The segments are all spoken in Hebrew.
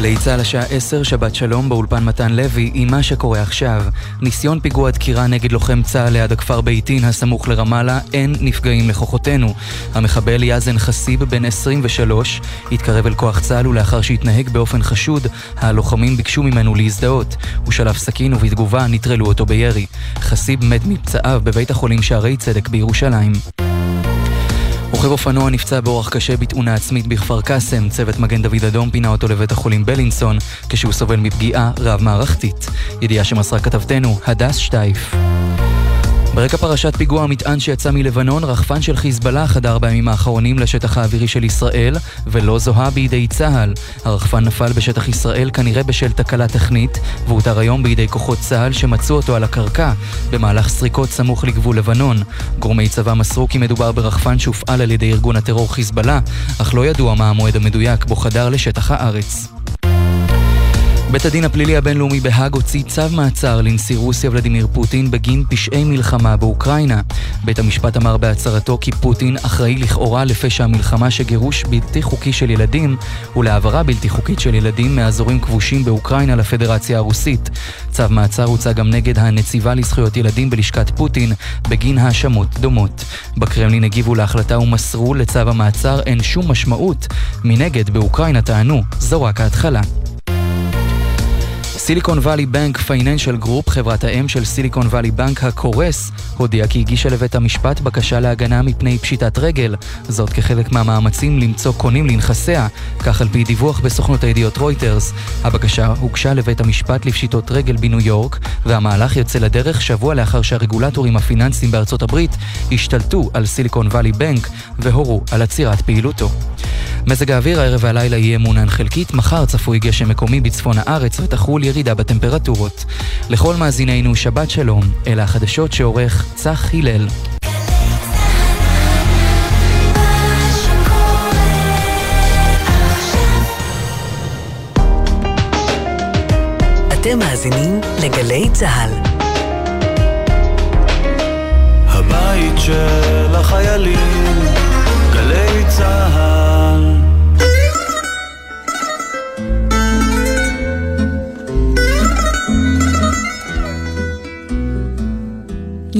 גלי צה"ל השעה 10, שבת שלום, באולפן מתן לוי, עם מה שקורה עכשיו. ניסיון פיגוע דקירה נגד לוחם צה"ל ליד הכפר ביתין הסמוך לרמאללה, אין נפגעים לכוחותינו. המחבל יאזן חסיב, בן 23, התקרב אל כוח צה"ל ולאחר שהתנהג באופן חשוד, הלוחמים ביקשו ממנו להזדהות. הוא שלף סכין ובתגובה נטרלו אותו בירי. חסיב מת מפצעיו בבית החולים שערי צדק בירושלים. רוכב אופנוע נפצע באורח קשה בתאונה עצמית בכפר קאסם, צוות מגן דוד אדום פינה אותו לבית החולים בלינסון, כשהוא סובל מפגיעה רב-מערכתית. ידיעה שמסרה כתבתנו, הדס שטייף. ברקע פרשת פיגוע המטען שיצא מלבנון, רחפן של חיזבאללה חדר בימים האחרונים לשטח האווירי של ישראל, ולא זוהה בידי צה"ל. הרחפן נפל בשטח ישראל כנראה בשל תקלה טכנית, והותר היום בידי כוחות צה"ל שמצאו אותו על הקרקע, במהלך סריקות סמוך לגבול לבנון. גורמי צבא מסרו כי מדובר ברחפן שהופעל על ידי ארגון הטרור חיזבאללה, אך לא ידוע מה המועד המדויק בו חדר לשטח הארץ. בית הדין הפלילי הבינלאומי בהאג הוציא צו מעצר לנשיא רוסיה ולדימיר פוטין בגין פשעי מלחמה באוקראינה. בית המשפט אמר בהצהרתו כי פוטין אחראי לכאורה לפשע המלחמה שגירוש בלתי חוקי של ילדים ולהעברה בלתי חוקית של ילדים מאזורים כבושים באוקראינה לפדרציה הרוסית. צו מעצר הוצא גם נגד הנציבה לזכויות ילדים בלשכת פוטין בגין האשמות דומות. בקרמלין הגיבו להחלטה ומסרו לצו המעצר אין שום משמעות. מנגד, באוקראינה טענו, זו רק ההתחלה. Silicon Valley Bank Financial Group, חברת האם של Silicon Valley Bank הקורס, הודיעה כי הגישה לבית המשפט בקשה להגנה מפני פשיטת רגל, זאת כחלק מהמאמצים למצוא קונים לנכסיה, כך על פי דיווח בסוכנות הידיעות רויטרס. הבקשה הוגשה לבית המשפט לפשיטות רגל בניו יורק, והמהלך יוצא לדרך שבוע לאחר שהרגולטורים הפיננסיים בארצות הברית השתלטו על סיליקון וואלי בנק והורו על עצירת פעילותו. מזג האוויר הערב והלילה יהיה מעונן חלקית, מחר צפוי גשם מקומי בצפון הארץ ותחול ירידה בטמפרטורות. לכל מאזינינו שבת שלום, אלה החדשות שעורך צח הלל. אתם מאזינים לגלי צה"ל. הבית של החיילים, גלי צה"ל.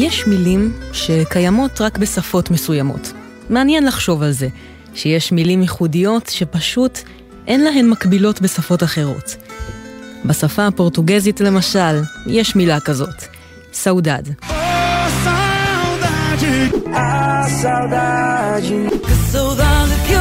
יש מילים שקיימות רק בשפות מסוימות. מעניין לחשוב על זה, שיש מילים ייחודיות שפשוט אין להן מקבילות בשפות אחרות. בשפה הפורטוגזית למשל, יש מילה כזאת, סאודד. Saudade que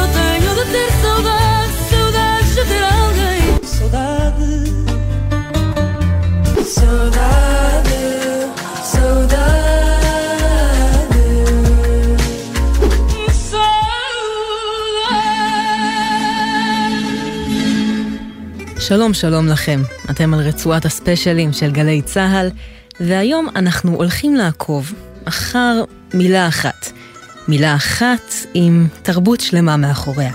שלום שלום לכם, אתם על רצועת הספיישלים של גלי צה"ל, והיום אנחנו הולכים לעקוב אחר מילה אחת. מילה אחת עם תרבות שלמה מאחוריה.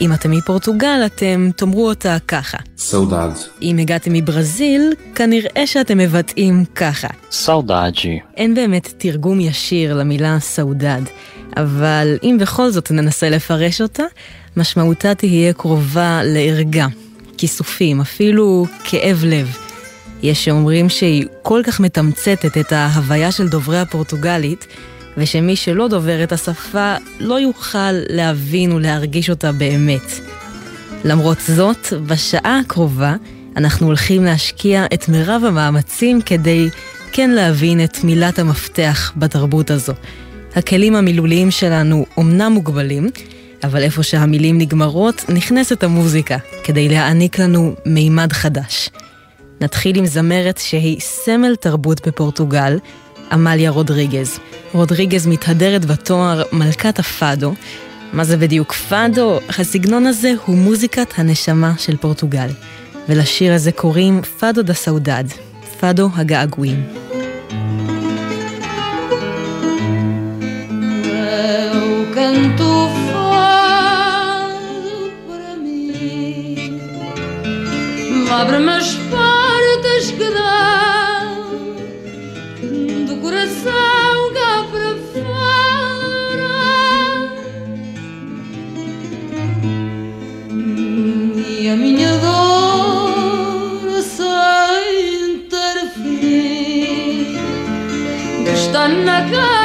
אם אתם מפורטוגל, אתם תאמרו אותה ככה. סאודד. אם הגעתם מברזיל, כנראה שאתם מבטאים ככה. סאודאג'י. אין באמת תרגום ישיר למילה סאודד, אבל אם בכל זאת ננסה לפרש אותה, משמעותה תהיה קרובה לערגה, כיסופים, אפילו כאב לב. יש שאומרים שהיא כל כך מתמצתת את ההוויה של דוברי הפורטוגלית, ושמי שלא דובר את השפה לא יוכל להבין ולהרגיש אותה באמת. למרות זאת, בשעה הקרובה אנחנו הולכים להשקיע את מירב המאמצים כדי כן להבין את מילת המפתח בתרבות הזו. הכלים המילוליים שלנו אומנם מוגבלים, אבל איפה שהמילים נגמרות, נכנסת המוזיקה, כדי להעניק לנו מימד חדש. נתחיל עם זמרת שהיא סמל תרבות בפורטוגל, עמליה רודריגז. רודריגז מתהדרת בתואר מלכת הפאדו. מה זה בדיוק פאדו? הסגנון הזה הוא מוזיקת הנשמה של פורטוגל. ולשיר הזה קוראים פאדו דה סאודד, פאדו הגעגועים. canto Abre-me as portas que dão do coração cá para fora. E a minha dor sem ter fim está na casa.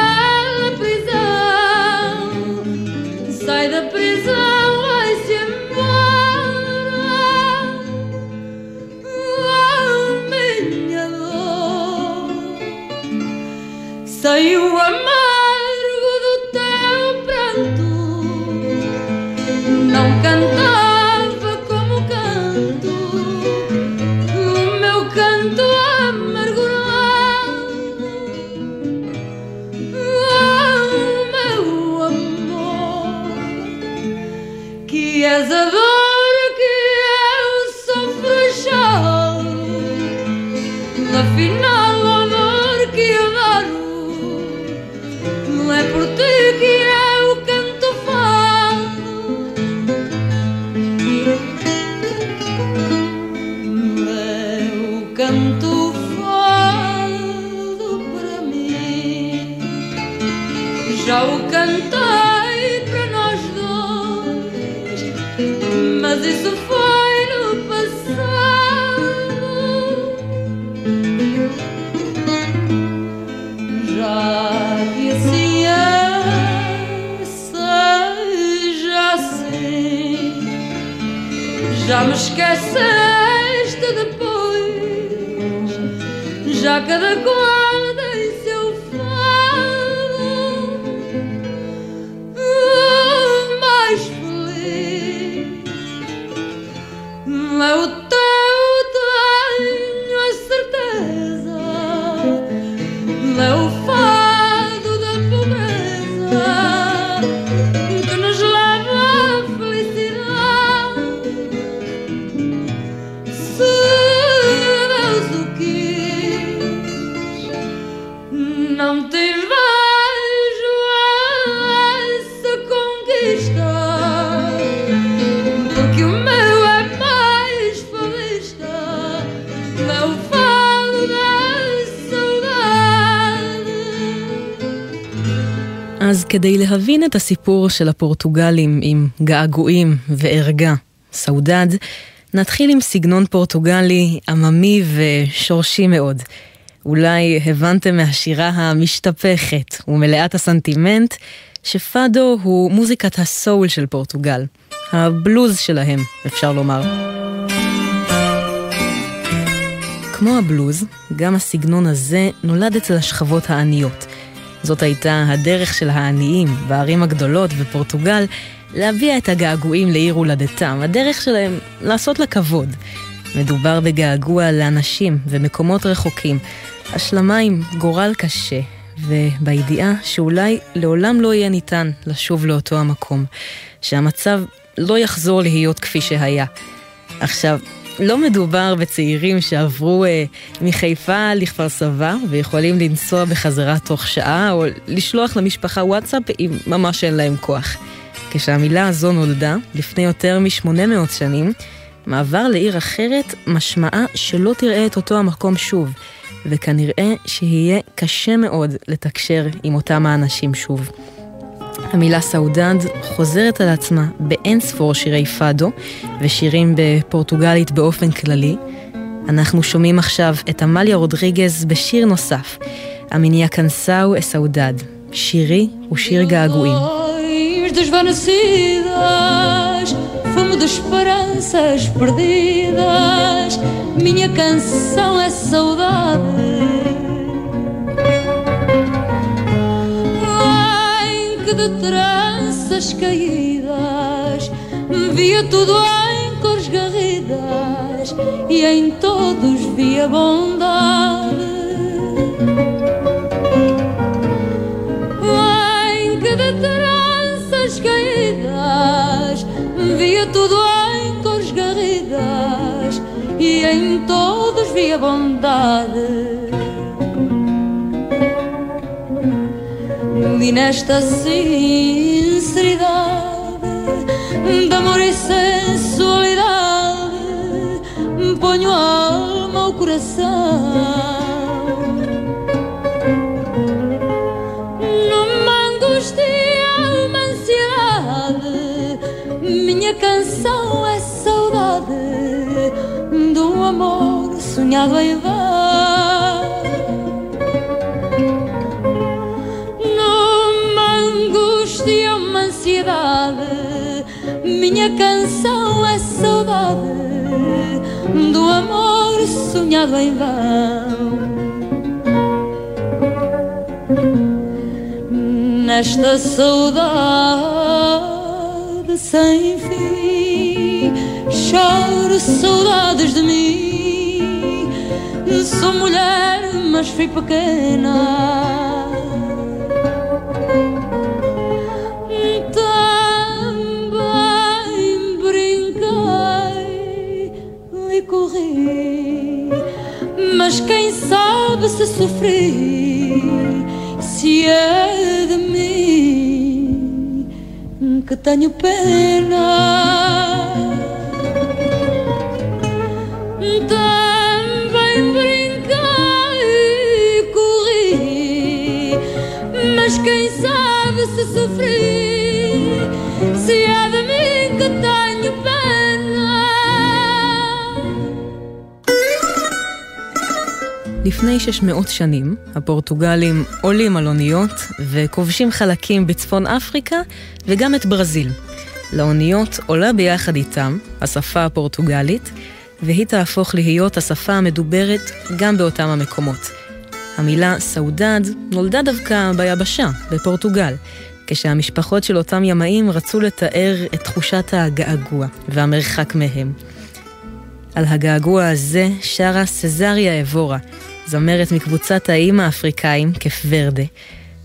אז כדי להבין את הסיפור של הפורטוגלים עם געגועים וערגה, סעודד, נתחיל עם סגנון פורטוגלי עממי ושורשי מאוד. אולי הבנתם מהשירה המשתפכת ומלאת הסנטימנט שפאדו הוא מוזיקת הסול של פורטוגל. הבלוז שלהם, אפשר לומר. כמו הבלוז, גם הסגנון הזה נולד אצל השכבות העניות. זאת הייתה הדרך של העניים בערים הגדולות בפורטוגל להביע את הגעגועים לעיר הולדתם, הדרך שלהם לעשות לה כבוד. מדובר בגעגוע לאנשים ומקומות רחוקים, השלמה עם גורל קשה, ובידיעה שאולי לעולם לא יהיה ניתן לשוב לאותו המקום, שהמצב לא יחזור להיות כפי שהיה. עכשיו, לא מדובר בצעירים שעברו אה, מחיפה לכפר סבא ויכולים לנסוע בחזרה תוך שעה או לשלוח למשפחה וואטסאפ אם ממש אין להם כוח. כשהמילה הזו נולדה, לפני יותר מ-800 שנים, מעבר לעיר אחרת משמעה שלא תראה את אותו המקום שוב, וכנראה שיהיה קשה מאוד לתקשר עם אותם האנשים שוב. המילה סעודד חוזרת על עצמה באין ספור שירי פאדו ושירים בפורטוגלית באופן כללי. אנחנו שומעים עכשיו את עמליה רודריגז בשיר נוסף, המיניה קנסאו אסעודד. שירי הוא שיר געגועים. Fumo de esperanças perdidas. Minha canção é saudade. De tranças caídas, via tudo em cores garridas e em todos via bondade. Em que de tranças caídas Via tudo em cores garridas E em todos via bondade nesta sinceridade De amor e sensualidade Ponho alma ao coração Numa angústia, uma ansiedade, minha canção é saudade de um amor sonhado em vão. Minha canção é saudade do amor sonhado em vão. Nesta saudade sem fim, choro saudades de mim. Sou mulher, mas fui pequena Mas quem sabe se sofri, se é de mim que tenho pena. Também brinquei e corri, mas quem sabe se sofri, לפני 600 שנים, הפורטוגלים עולים על אוניות וכובשים חלקים בצפון אפריקה וגם את ברזיל. לאוניות עולה ביחד איתם השפה הפורטוגלית, והיא תהפוך להיות השפה המדוברת גם באותם המקומות. המילה סעודד נולדה דווקא ביבשה, בפורטוגל, כשהמשפחות של אותם ימאים רצו לתאר את תחושת הגעגוע והמרחק מהם. על הגעגוע הזה שרה סזריה אבורה, זמרת מקבוצת האיים האפריקאים, כף ורדה.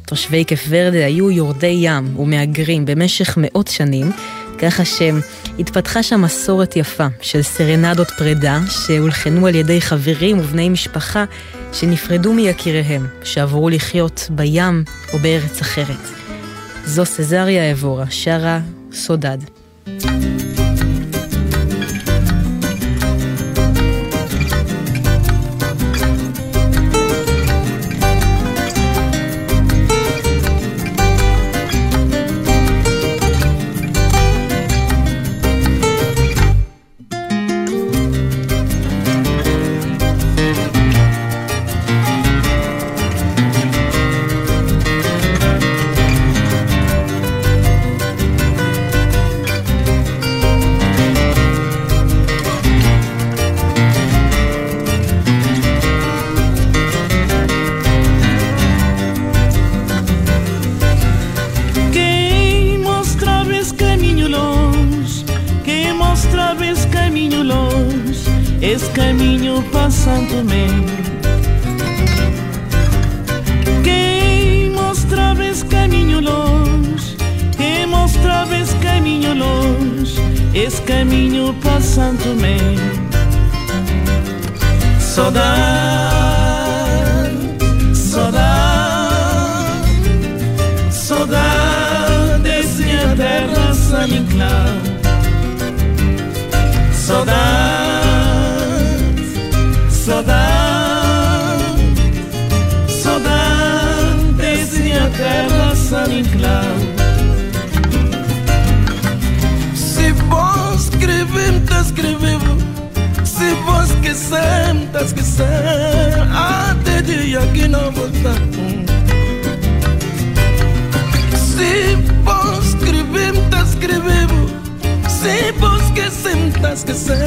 תושבי כף ורדה היו יורדי ים ומהגרים במשך מאות שנים, ככה שהתפתחה שם מסורת יפה של סרנדות פרידה שהולחנו על ידי חברים ובני משפחה שנפרדו מיקיריהם, שעברו לחיות בים או בארץ אחרת. זו סזריה אבורה, שרה סודד. levo esse caminho longe, esse caminho passando-me. Quem mostrava esse caminho longe, quem mostrava esse caminho longe, esse caminho passando-me. Saudade, saudade, saudade, desse é a terra sem enclave. Saudade, saudade, saudade desde a terra San Inclán. Se vos escrever, te escrevemos. Se vos esquecemos, te esquecemos. Até dia que não voltar. Se vos escrever, te escrevemos. Se sentas esquecer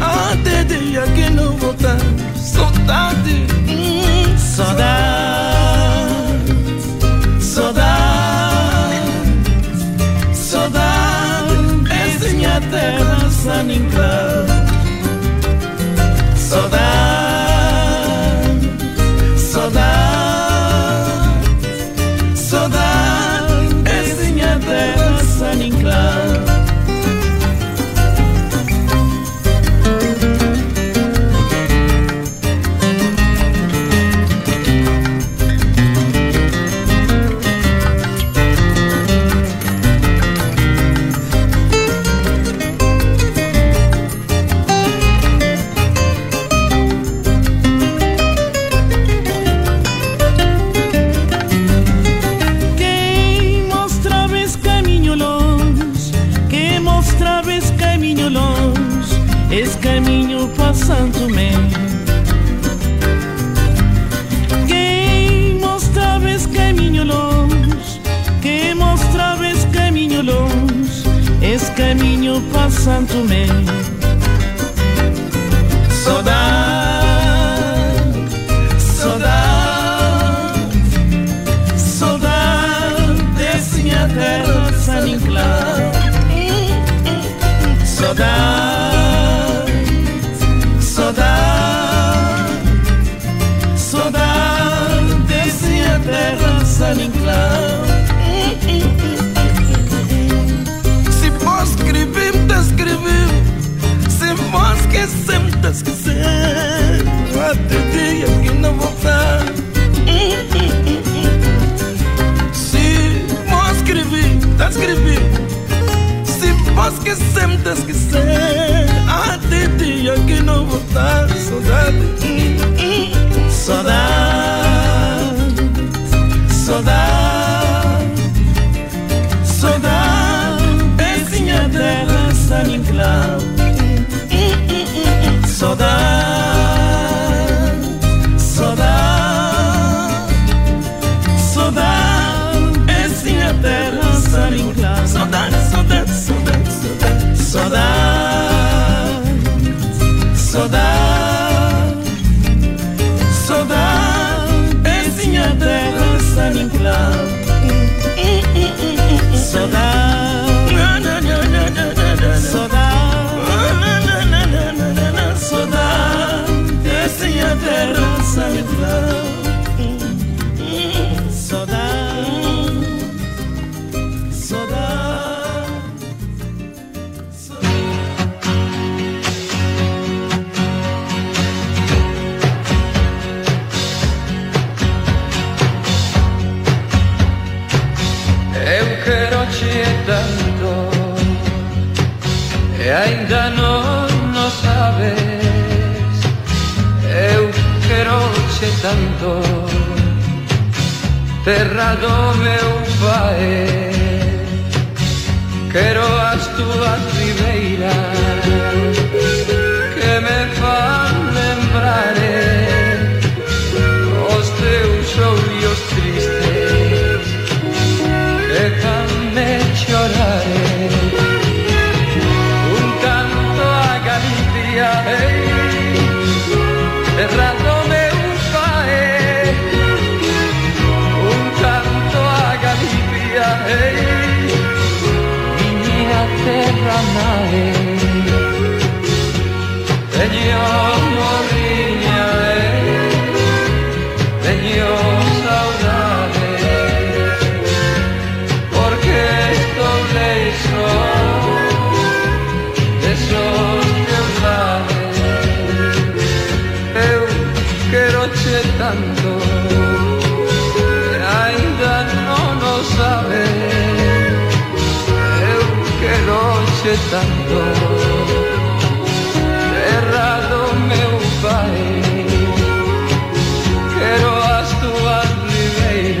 Até ah, dia que não voltar. Saudade, hum, saudade. Saudade, saudade. Essa é minha terra, Sanimbrão santo mês esquecemos de esquecer. A de dia que não voltar. Saudade, saudade, saudade, saudade. Pezinha dela, sabe, claro. Saudade.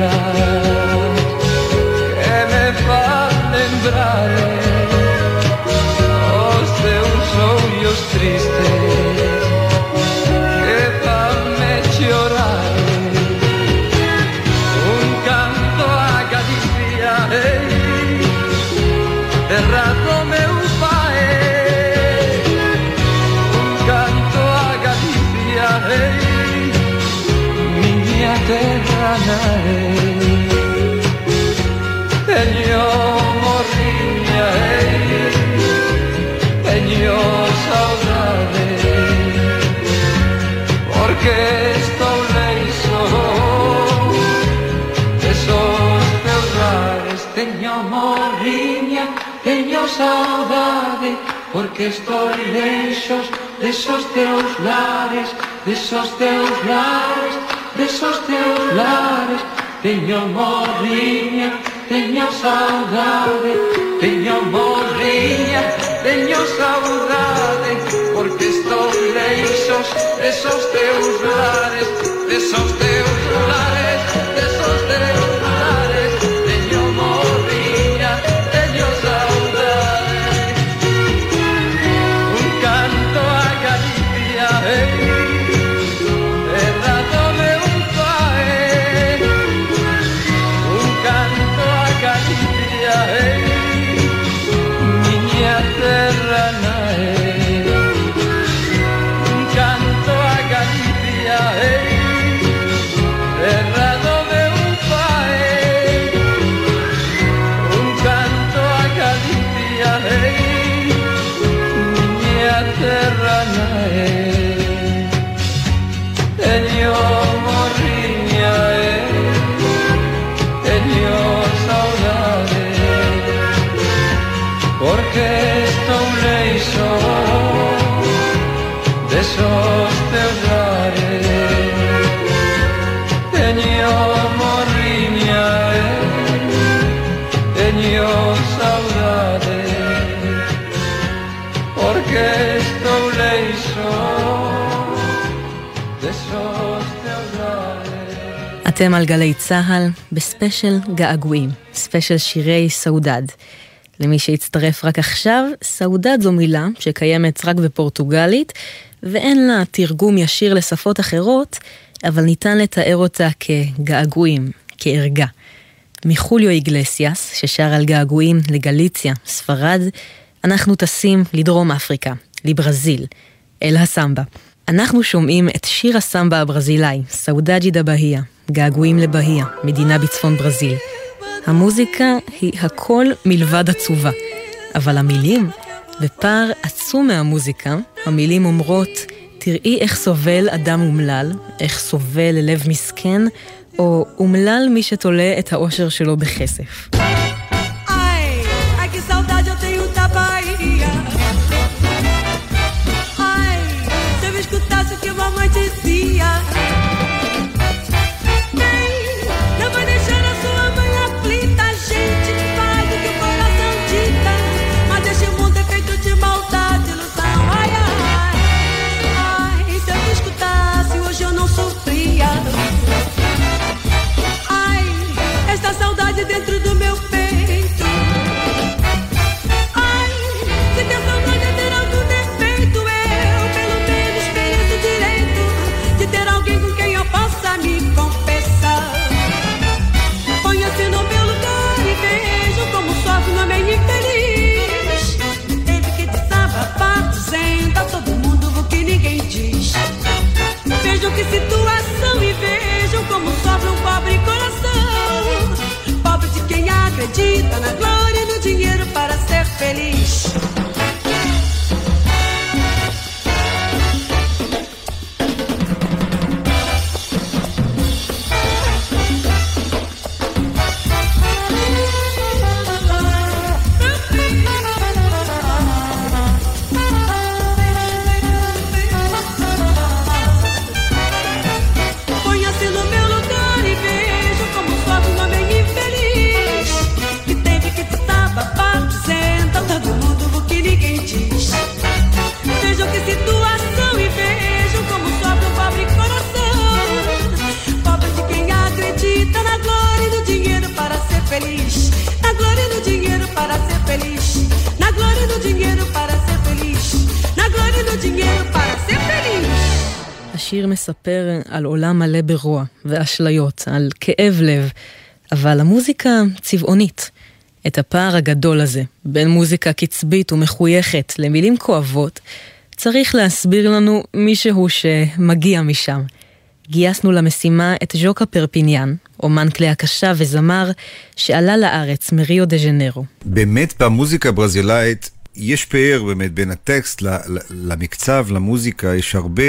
mirar, me fa saudade Porque estoy de esos teus lares de esos teus lares, de esos teus lares. Teño morriña, teño saudade Teño morriña, teño saudade Porque estoy de esos teus lares de esos teus lares. night. אתם על גלי צה"ל בספיישל געגועים, ספיישל שירי saudade. למי שהצטרף רק עכשיו, saudade זו מילה שקיימת רק בפורטוגלית, ואין לה תרגום ישיר לשפות אחרות, אבל ניתן לתאר אותה כגעגועים, כערגה. מחוליו איגלסיאס, ששר על געגועים לגליציה, ספרד, אנחנו טסים לדרום אפריקה, לברזיל, אל הסמבה. אנחנו שומעים את שיר הסמבה הברזילאי, סעודג'י דה בהיה, געגועים לבהיה, מדינה בצפון ברזיל. המוזיקה היא הכל מלבד עצובה, אבל המילים, בפער עצום מהמוזיקה, המילים אומרות, תראי איך סובל אדם אומלל, איך סובל לב מסכן, או אומלל מי שתולה את האושר שלו בכסף. Acredita na glória e no dinheiro para ser feliz. מלא ברוע ואשליות, על כאב לב, אבל המוזיקה צבעונית. את הפער הגדול הזה בין מוזיקה קצבית ומחויכת למילים כואבות, צריך להסביר לנו מישהו שמגיע משם. גייסנו למשימה את ז'וקה פרפיניאן, אומן כלי הקשה וזמר, שעלה לארץ מריו דה ז'ניירו. באמת במוזיקה הברזילאית יש פער באמת בין הטקסט למקצב, למוזיקה, יש הרבה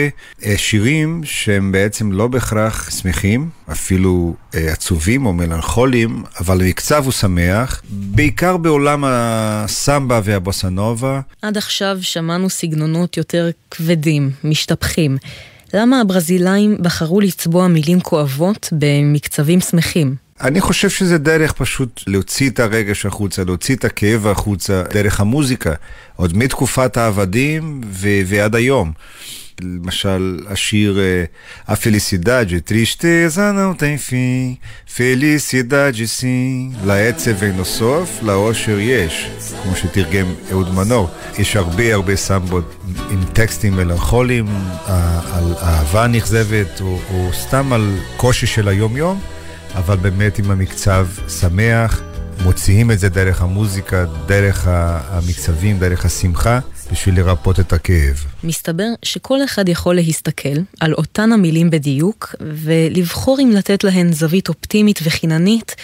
אה, שירים שהם בעצם לא בהכרח שמחים, אפילו אה, עצובים או מלנכוליים, אבל המקצב הוא שמח, בעיקר בעולם הסמבה והבוסנובה. עד עכשיו שמענו סגנונות יותר כבדים, משתפכים. למה הברזילאים בחרו לצבוע מילים כואבות במקצבים שמחים? אני חושב שזה דרך פשוט להוציא את הרגש החוצה, להוציא את הכאב החוצה, דרך המוזיקה, עוד מתקופת העבדים ו- ועד היום. למשל, השיר A Felicidade, Tristeza não tem fim, Felicidade sim, לעצב אינו סוף, לאושר יש, כמו שתרגם אהוד מנור. יש הרבה הרבה סמבות עם טקסטים מלנכוליים, על אהבה נכזבת, או, או סתם על קושי של היום-יום. אבל באמת עם המקצב שמח, מוציאים את זה דרך המוזיקה, דרך המקצבים, דרך השמחה, בשביל לרפות את הכאב. מסתבר שכל אחד יכול להסתכל על אותן המילים בדיוק, ולבחור אם לתת להן זווית אופטימית וחיננית,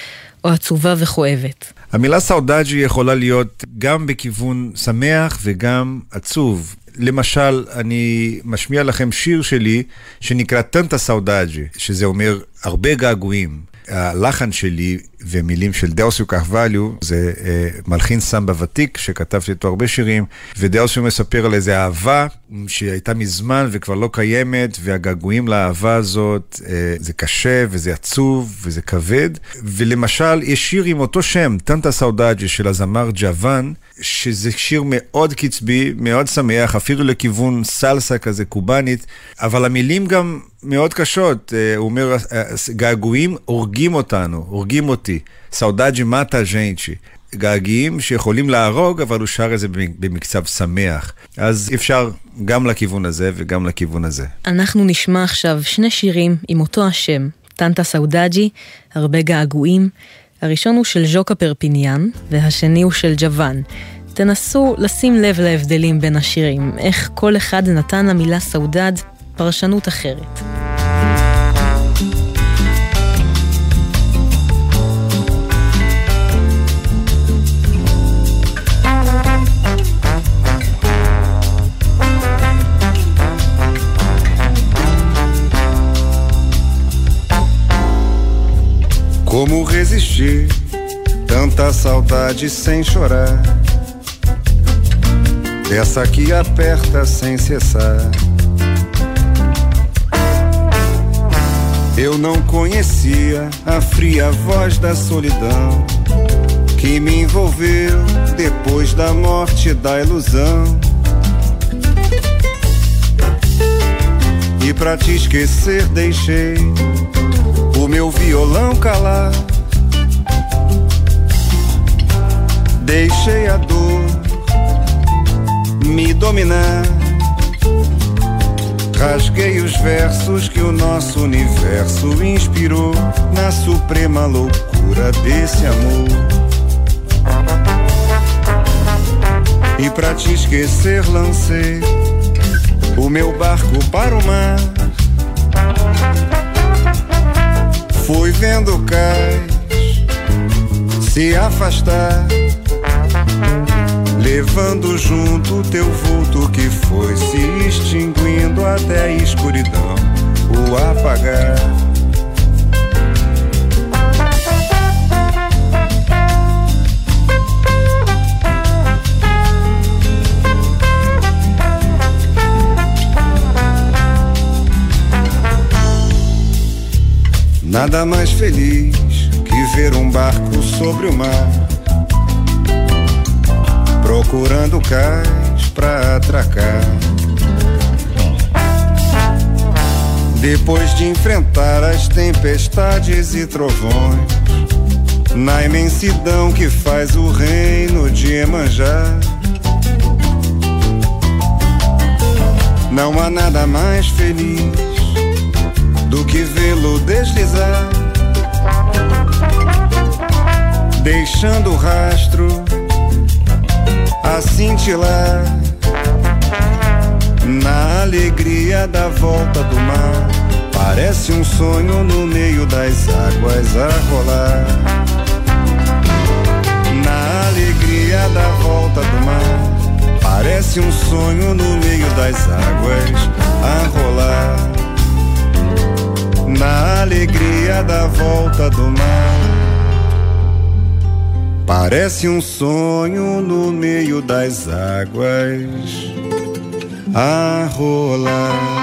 או עצובה וכואבת. המילה סאודג'י יכולה להיות גם בכיוון שמח וגם עצוב. למשל, אני משמיע לכם שיר שלי שנקרא טנטה סאודג'י, שזה אומר הרבה געגועים. הלחן שלי ומילים של דאוסיו קחווליו, זה אה, מלחין סמבה ותיק, שכתבתי איתו הרבה שירים, ודאוסיו מספר על איזה אהבה שהייתה מזמן וכבר לא קיימת, והגעגועים לאהבה הזאת, אה, זה קשה וזה עצוב וזה כבד. ולמשל, יש שיר עם אותו שם, טנטה סאודג'י של הזמר ג'וואן, שזה שיר מאוד קצבי, מאוד שמח, אפילו לכיוון סלסה כזה קובאנית, אבל המילים גם מאוד קשות. אה, הוא אומר, אה, געגועים הורגים אותנו, הורגים אותי. סאודג'י מטה ז'יינצ'י. געגועים שיכולים להרוג, אבל הוא שר את זה במקצב שמח. אז אפשר גם לכיוון הזה וגם לכיוון הזה. אנחנו נשמע עכשיו שני שירים עם אותו השם, tanta saudade, הרבה געגועים. הראשון הוא של ז'וקה פרפיניאן, והשני הוא של ג'וואן. תנסו לשים לב להבדלים בין השירים, איך כל אחד נתן למילה saudade פרשנות אחרת. Como resistir tanta saudade sem chorar? Essa que aperta sem cessar. Eu não conhecia a fria voz da solidão que me envolveu depois da morte da ilusão. E pra te esquecer deixei meu violão calar. Deixei a dor me dominar. Rasguei os versos que o nosso universo inspirou na suprema loucura desse amor. E pra te esquecer, lancei o meu barco para o mar. Fui vendo o cais se afastar, levando junto teu vulto que foi se extinguindo até a escuridão o apagar. Nada mais feliz que ver um barco sobre o mar, procurando cais pra atracar. Depois de enfrentar as tempestades e trovões, na imensidão que faz o reino de Emanjá. Não há nada mais feliz do que vê-lo deslizar, deixando o rastro a cintilar na alegria da volta do mar. Parece um sonho no meio das águas a rolar. Na alegria da volta do mar, parece um sonho no meio das águas a rolar na alegria da volta do mar. Parece um sonho no meio das águas a rolar.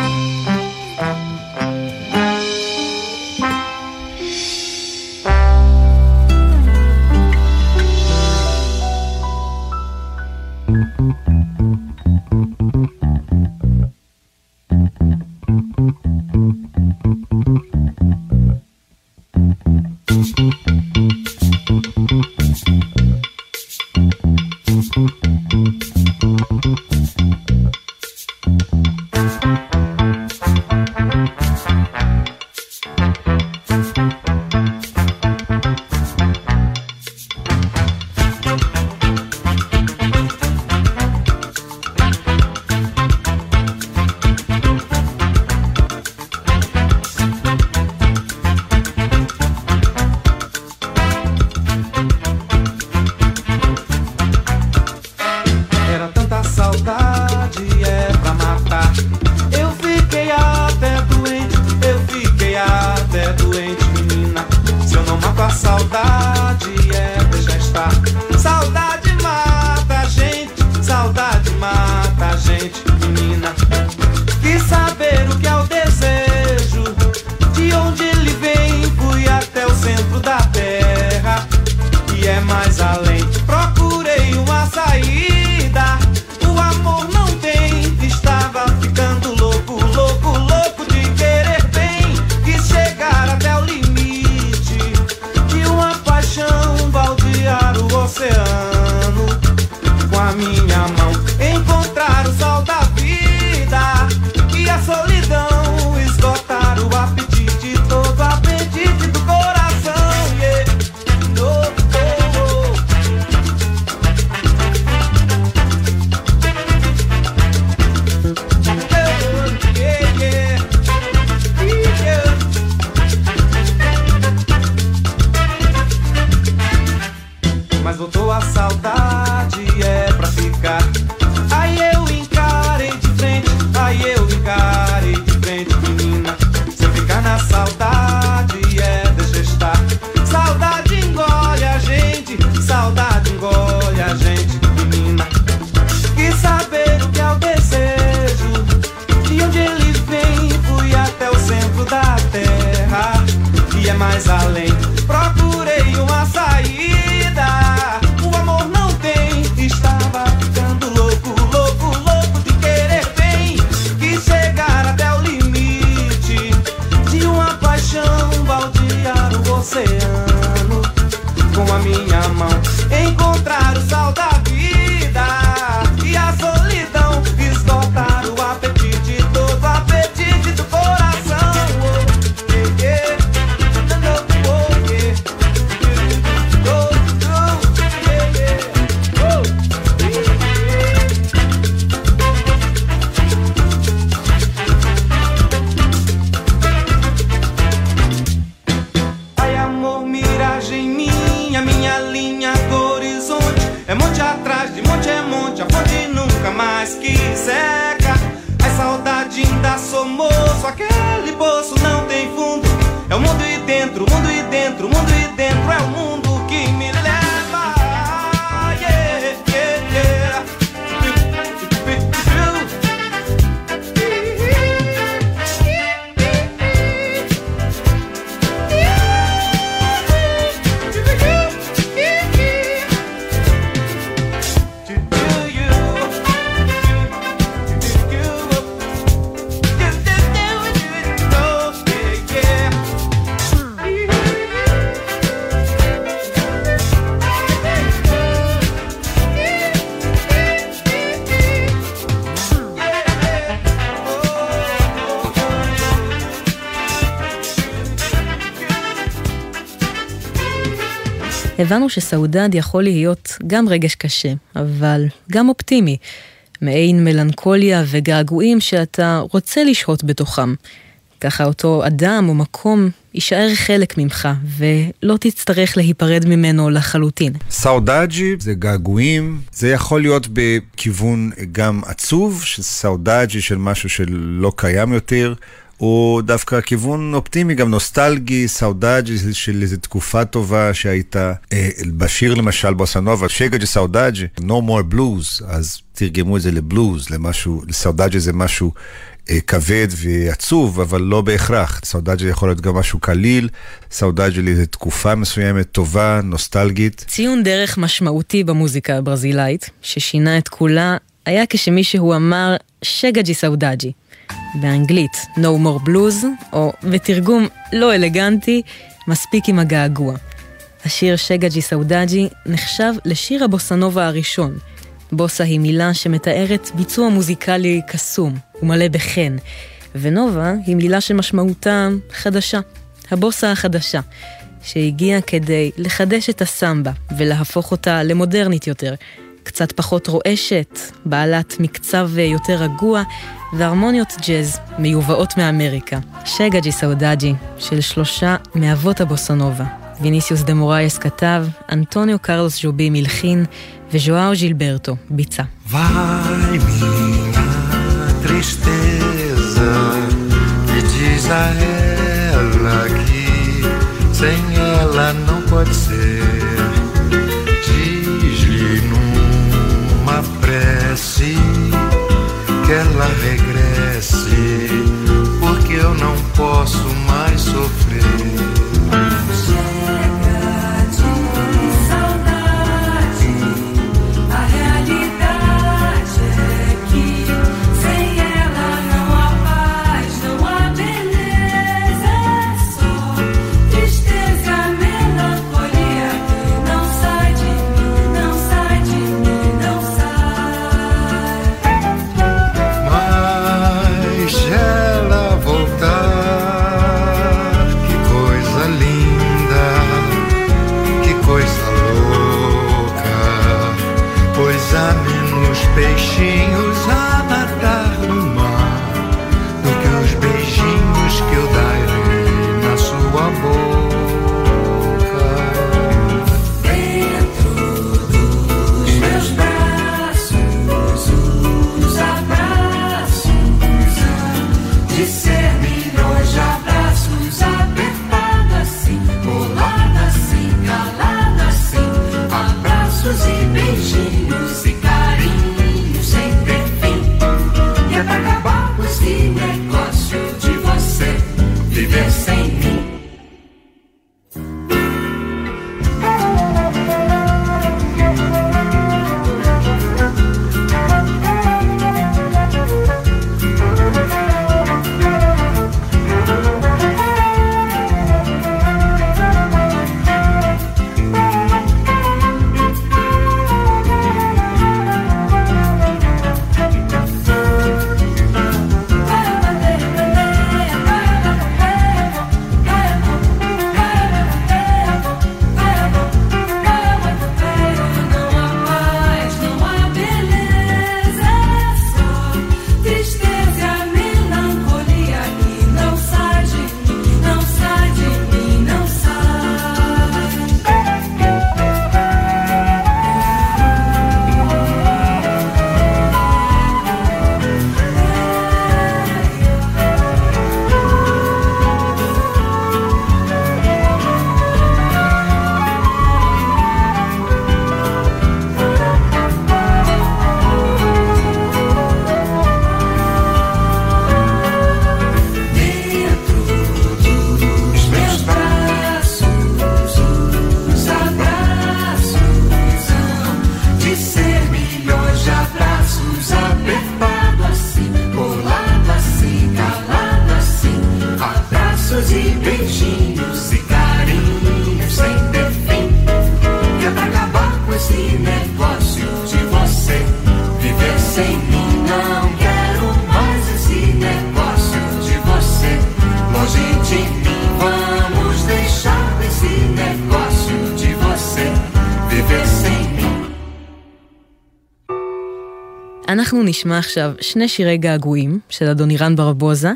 הבנו ש saudade יכול להיות גם רגש קשה, אבל גם אופטימי. מעין מלנכוליה וגעגועים שאתה רוצה לשהות בתוכם. ככה אותו אדם או מקום יישאר חלק ממך, ולא תצטרך להיפרד ממנו לחלוטין. saudade זה געגועים, זה יכול להיות בכיוון גם עצוב, saudade של משהו שלא קיים יותר, או דווקא כיוון אופטימי, גם נוסטלגי, saudade של איזו תקופה טובה שהייתה. אה, בשיר למשל בוסנובה, Chega de Saudade, No more blues, אז תרגמו את זה לבלוז, למשהו, Saudade זה משהו אה, כבד ועצוב, אבל לא בהכרח. Saudade יכול להיות גם משהו קליל, Saudade לאיזו תקופה מסוימת, טובה, נוסטלגית. ציון דרך משמעותי במוזיקה הברזילאית, ששינה את כולה, היה כשמישהו אמר Chega de Saudade. באנגלית No More Blues, או בתרגום לא אלגנטי, מספיק עם הגעגוע. השיר שגג'י סאודאג'י נחשב לשיר הבוסנובה הראשון. בוסה היא מילה שמתארת ביצוע מוזיקלי קסום ומלא בחן, ונובה היא מילה שמשמעותה חדשה, הבוסה החדשה, שהגיעה כדי לחדש את הסמבה ולהפוך אותה למודרנית יותר, קצת פחות רועשת, בעלת מקצב יותר רגוע והרמוניות ג'אז מיובאות מאמריקה. Chega de Saudade של שלושה מאבות הבוסנובה. ויניסיוס דה מורייס כתב, אנטוניו קרלוס ז'ובים הלחין וז'ואאו ז'ילברטו ביצע. Tristeza diz a ela que sem נשמע עכשיו שני שירי געגועים של אדונירן ברבוזה,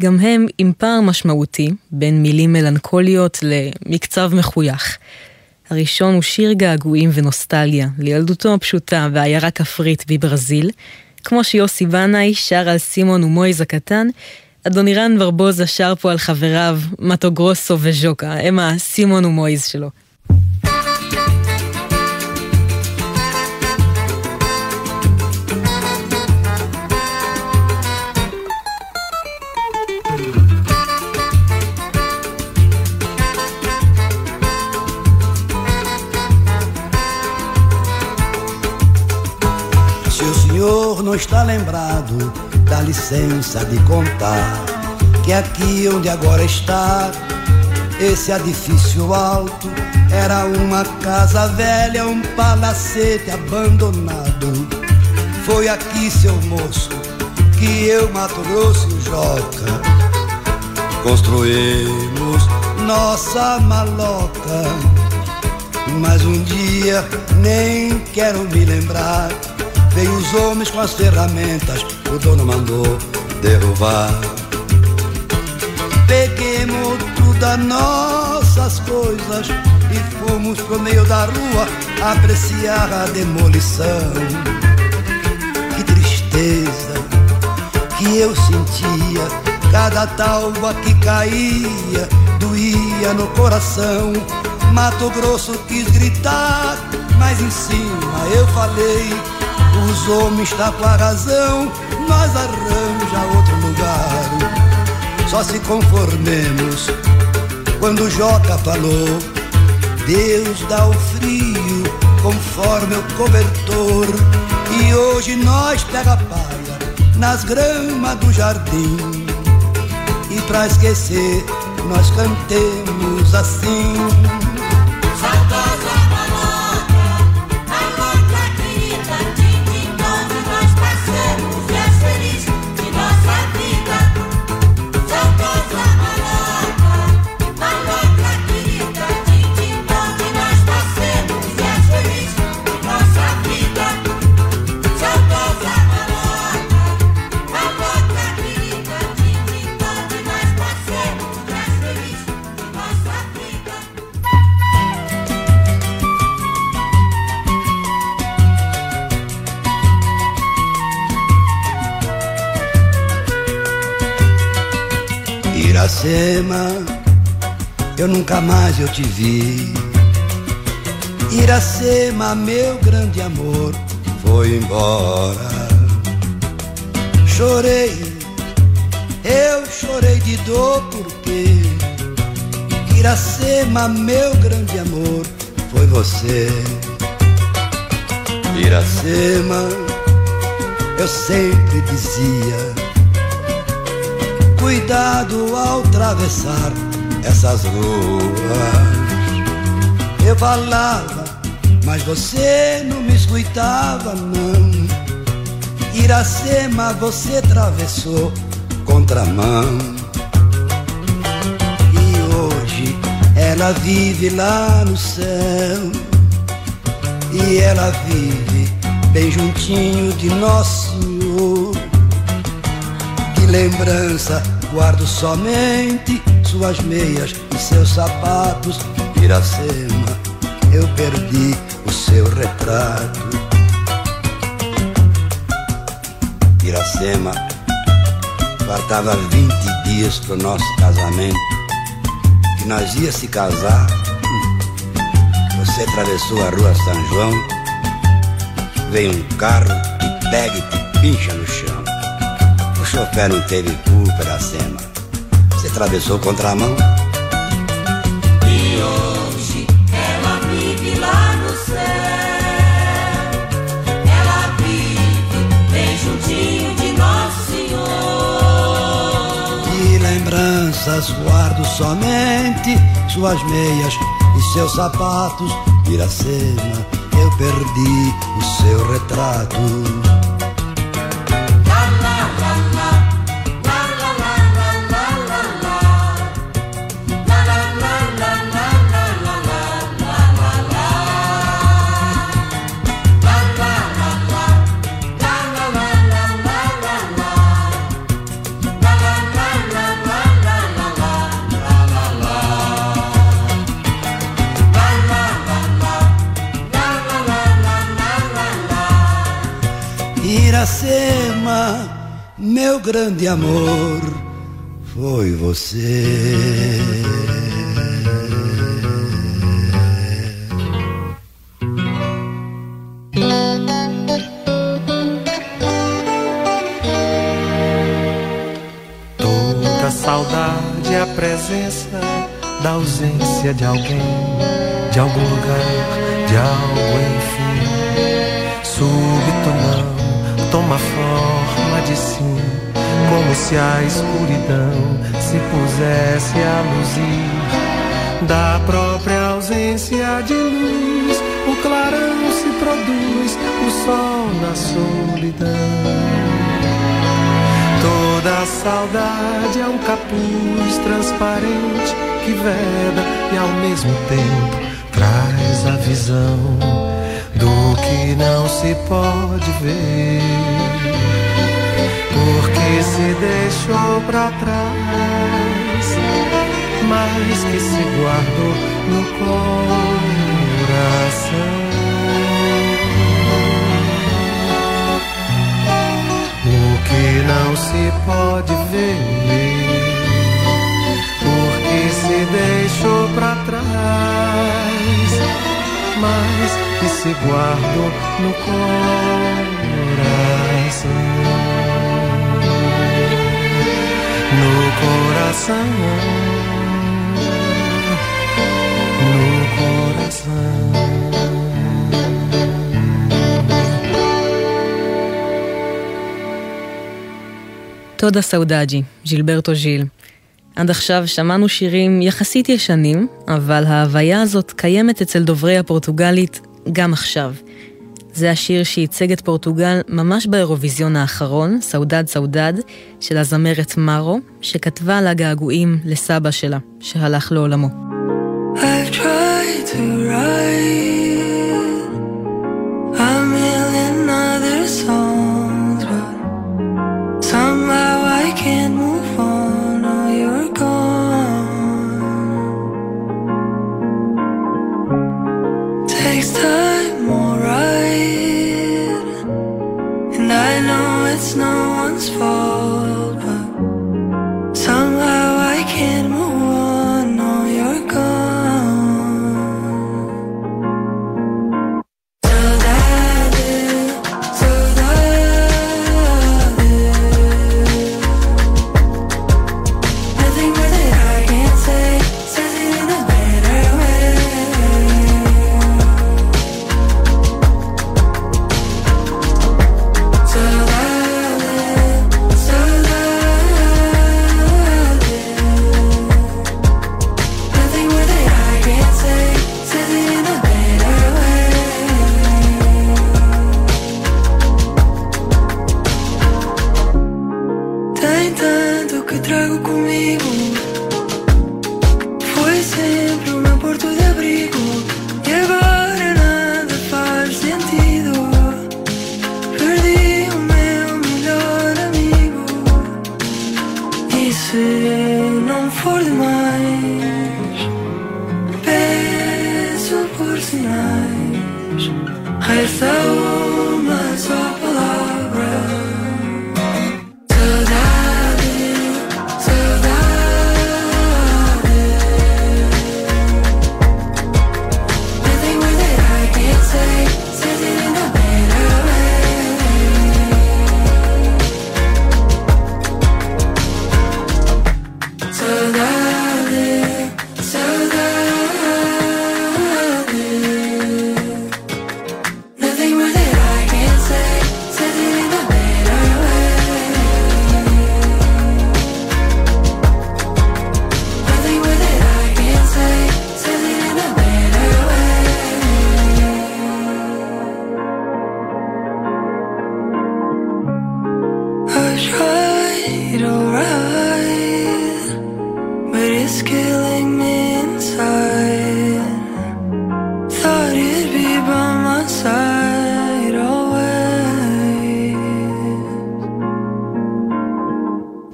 גם הם עם פער משמעותי בין מילים מלנכוליות למקצב מחוייך. הראשון הוא שיר געגועים ונוסטליה, לילדותו הפשוטה בעיירה כפרית בברזיל. כמו שיוסי בנאי שר על סימון ומויז הקטן, אדונירן ברבוזה שר פה על חבריו מטו גרוסו וז'וקה, הם הסימון ומויז שלו. Não está lembrado, dá licença de contar que aqui onde agora está, esse edifício alto era uma casa velha, um palacete abandonado. Foi aqui, seu moço, que eu, Mato Grosso e Joca, construímos nossa maloca. Mas um dia, nem quero me lembrar, veio os homens com as ferramentas, o dono mandou derrubar. Peguemos todas nossas coisas e fomos pro meio da rua apreciar a demolição. Que tristeza que eu sentia, cada talva que caía doía no coração. Mato Grosso quis gritar, mas em cima eu falei: os homens estão com a razão, nós arranja outro lugar. Só se conformemos quando Joca falou: Deus dá o frio conforme o cobertor. E hoje nós pega palha nas gramas do jardim. E pra esquecer, nós cantemos assim. Nunca mais eu te vi. Iracema, meu grande amor, foi embora. Chorei, eu chorei de dor porque Iracema, meu grande amor, foi você. Iracema, eu sempre dizia cuidado ao atravessar essas ruas. Eu falava, mas você não me escutava, não. Iracema, você atravessou contramão. E hoje ela vive lá no céu. E ela vive bem juntinho de Nosso Senhor. Que lembrança guardo somente suas meias e seus sapatos. Iracema, eu perdi o seu retrato. Iracema, faltava 20 dias pro nosso casamento. Que nós ia se casar. Você atravessou a rua São João. Veio um carro e pega e te pincha no chão. O chofer não teve culpa, Iracema. Você atravessou contramão. E hoje ela vive lá no céu. Ela vive bem juntinho de Nosso Senhor. Que lembranças guardo somente suas meias e seus sapatos. Iracema, eu perdi o seu retrato. Grande amor, foi você. Toda saudade é a presença da ausência de alguém, de algum lugar, de algo, enfim. Súbito não toma forma de sim, como se a escuridão se pusesse a luzir. Da própria ausência de luz, o clarão se produz, o sol na solidão. Toda saudade é um capuz transparente que veda e ao mesmo tempo traz a visão do que não se pode ver. Porque se deixou pra trás, mas que se guardou no coração. O que não se pode ver, porque se deixou pra trás, mas que se guardou no coração. No coração, no coração. תודה סעודג'י, ג'ילברטו ז'יל. עד עכשיו שמענו שירים יחסית ישנים, אבל ההוויה הזאת קיימת אצל דוברי הפורטוגלית גם עכשיו. זה השיר שייצג את פורטוגל ממש באירוויזיון האחרון, סעודד סעודד, של הזמרת מרו, שכתבה על הגעגועים לסבא שלה, שהלך לעולמו. I've tried to write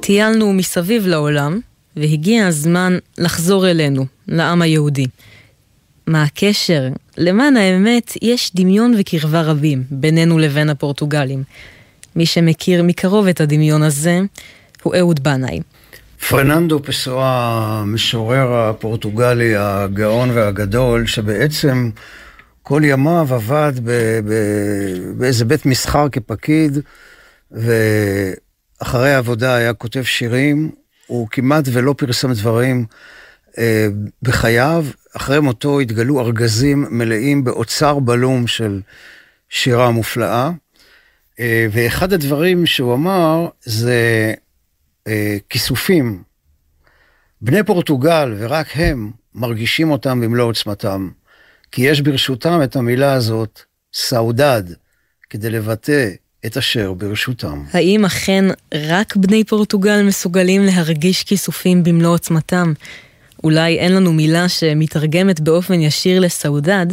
טיילנו מסביב לעולם, והגיע הזמן לחזור אלינו, לעם היהודי. מה הקשר? למען האמת, יש דמיון וקרבה רבים בינינו לבין הפורטוגלים. מי שמכיר מקרוב את הדמיון הזה הוא אהוד בנאי. פרננדו פסואה, המשורר הפורטוגלי הגאון והגדול, שבעצם כל ימיו עבד באיזה בית מסחר כפקיד, ואחרי העבודה היה כותב שירים, הוא כמעט ולא פרסם דברים אה, בחייו. אחרי מותו התגלו ארגזים מלאים באוצר בלום של שירה מופלאה. אה, ואחד הדברים שהוא אמר זה אה, כיסופים. בני פורטוגל, ורק הם, מרגישים אותם במלוא עוצמתם. כי יש ברשותם את המילה הזאת, סאודד, כדי לבטא את אשר ברשותם. האם אכן רק בני פורטוגל מסוגלים להרגיש כיסופים במלוא עוצמתם? אולי אין לנו מילה שמתרגמת באופן ישיר לסעודד,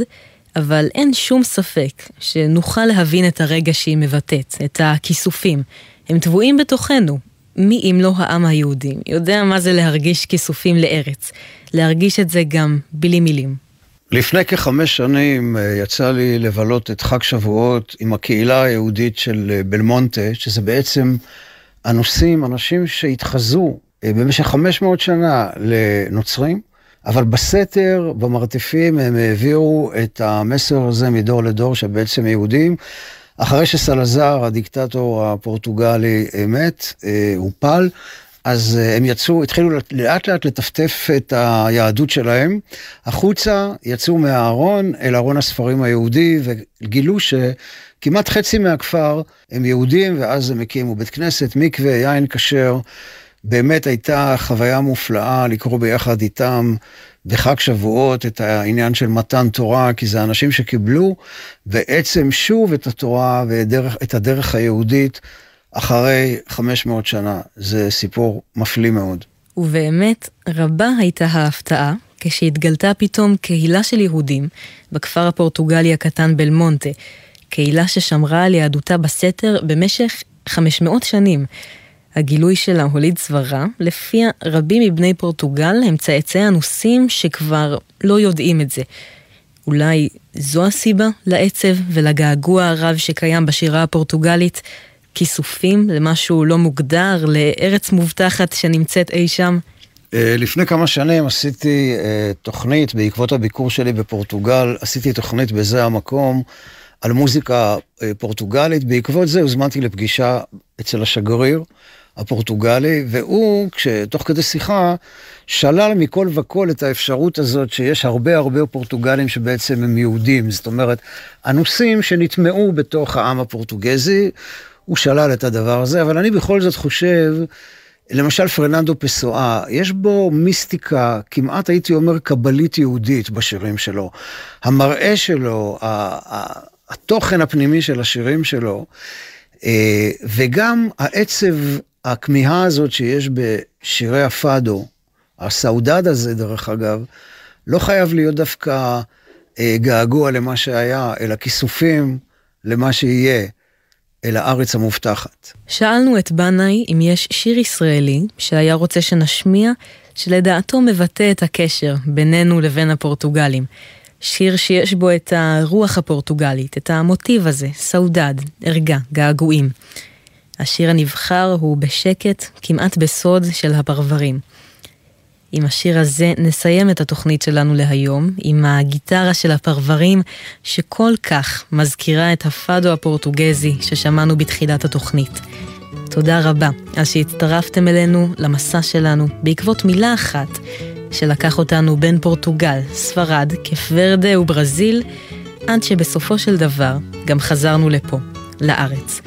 אבל אין שום ספק שנוכל להבין את הרגע שהיא מבטאת, את הכיסופים. הם טבועים בתוכנו. מי אם לא העם היהודי יודע מה זה להרגיש כיסופים לארץ. להרגיש את זה גם בלי מילים. לפני כחמש שנים אה, יצא לי לבלות את חג שבועות עם הקהילה היהודית של אה, בלמונטה, שזה בעצם אנוסים, אנשים שהתחזו אה, במשך 500 שנה לנוצרים, אבל בסתר, במרתפים, הם העבירו את המסר הזה מדור לדור, שבעצם יהודים. אחרי שסלזר, הדיקטטור הפורטוגלי, מת, הופל, אז אה, הם יצאו, התחילו לאט לאט לטפטף את היהדות שלהם. החוצה, יצאו מהארון אל ארון הספרים היהודי, וגילו שכמעט חצי מהכפר הם יהודים, ואז הם הקימו בית כנסת, מקווה, יין כשר. באמת הייתה חוויה מופלאה לקרוא ביחד איתם בחג שבועות את העניין של מתן תורה, כי זה אנשים שקיבלו בעצם שוב את התורה ואת הדרך היהודית. אחרי 500 שנה. זה סיפור מפליא מאוד. ובאמת, רבה הייתה ההפתעה כשהתגלתה פתאום קהילה של יהודים בכפר הפורטוגלי הקטן בלמונטה, קהילה ששמרה על יהדותה בסתר במשך 500 שנים. הגילוי שלה הוליד סברה, לפיה רבים מבני פורטוגל הם צאצאי אנוסים שכבר לא יודעים את זה. אולי זו הסיבה לעצב ולגעגוע הרב שקיים בשירה הפורטוגלית, כיסופים למשהו לא מוגדר, לארץ מובטחת שנמצאת אי שם? אה, לפני כמה שנים עשיתי אה, תוכנית, בעקבות הביקור שלי בפורטוגל, עשיתי תוכנית בזה המקום על מוזיקה אה, פורטוגלית. בעקבות זה הוזמנתי לפגישה אצל השגריר הפורטוגלי, והוא, כשתוך כדי שיחה, שלל מכל וכל את האפשרות הזאת שיש הרבה הרבה פורטוגלים שבעצם הם יהודים. זאת אומרת, אנוסים שנטמעו בתוך העם הפורטוגזי. הוא שלל את הדבר הזה, אבל אני בכל זאת חושב, למשל פרננדו פסואה, יש בו מיסטיקה, כמעט הייתי אומר קבלית יהודית בשירים שלו. המראה שלו, התוכן הפנימי של השירים שלו, אה, וגם העצב, הכמיהה הזאת שיש בשירי הפאדו, הסעודד הזה דרך אגב, לא חייב להיות דווקא אה, געגוע למה שהיה, אלא כיסופים למה שיהיה. אל הארץ המובטחת. שאלנו את בנאי אם יש שיר ישראלי שהיה רוצה שנשמיע, שלדעתו מבטא את הקשר בינינו לבין הפורטוגלים. שיר שיש בו את הרוח הפורטוגלית, את המוטיב הזה, סעודד, ערגה, געגועים. השיר הנבחר הוא בשקט, כמעט בסוד, של הפרברים. עם השיר הזה נסיים את התוכנית שלנו להיום, עם הגיטרה של הפרברים, שכל כך מזכירה את הפאדו הפורטוגזי ששמענו בתחילת התוכנית. תודה רבה על שהצטרפתם אלינו למסע שלנו בעקבות מילה אחת שלקח אותנו בין פורטוגל, ספרד, כפוורדה וברזיל, עד שבסופו של דבר גם חזרנו לפה, לארץ.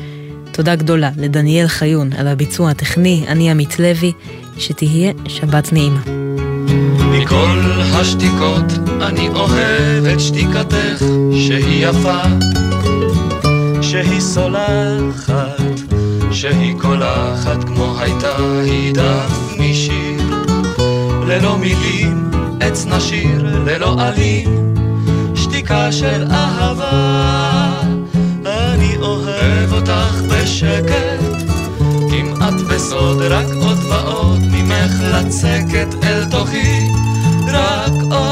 תודה גדולה לדניאל חיון על הביצוע הטכני, אני עמית לוי. שתהיה שבת נעימה. מכל השתיקות אני אוהב את שתיקתך שהיא יפה, שהיא סולחת, שהיא קולחת כמו הייתה היא דף משיר. ללא מילים עץ נשיר, ללא עלים, שתיקה של אהבה. אני אוהב אותך בשקט כמעט בסוד, רק עוד ועוד ממך לצקת אל תוכי, רק עוד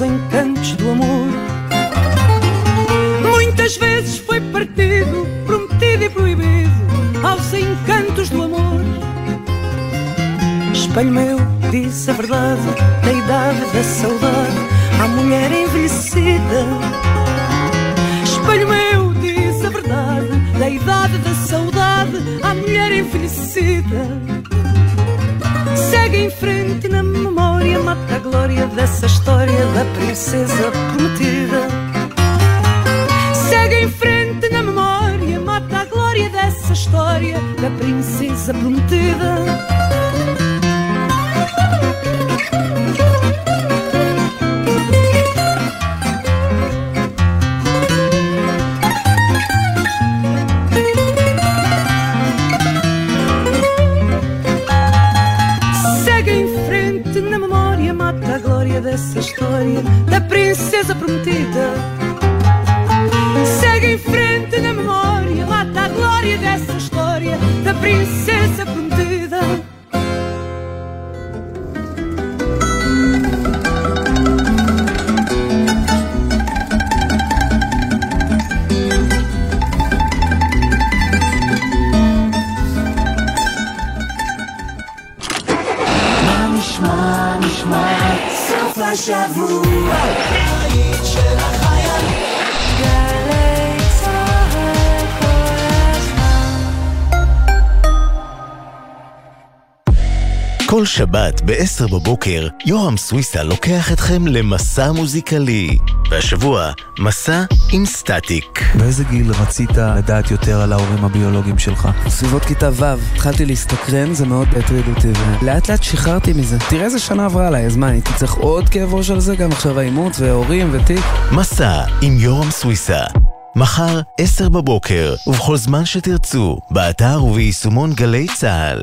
aos encantos do amor. Muitas vezes foi partido, prometido e proibido aos encantos do amor. Espelho meu, diz a verdade da idade da saudade à mulher envelhecida. Espelho meu, diz a verdade da idade da saudade à mulher envelhecida. Segue em frente na memória, mata a glória dessa história da princesa prometida. Segue em frente na memória, mata a glória dessa história da princesa prometida. שבת ב-10 בבוקר, יורם סוויסה לוקח אתכם למסע מוזיקלי. והשבוע, מסע עם סטטיק. באיזה גיל רצית לדעת יותר על ההורים הביולוגיים שלך? בסביבות כיתה ו', התחלתי להסתקרן, זה מאוד הטריד אותי, ולאט לאט שחררתי מזה. תראה איזה שנה עברה עליי, אז מה, הייתי צריך עוד כאב ראש על זה? גם עכשיו האימוץ והורים ותיק? מסע עם יורם סוויסה. מחר, עשר בבוקר, ובכל זמן שתרצו, באתר וביישומון גלי צה"ל.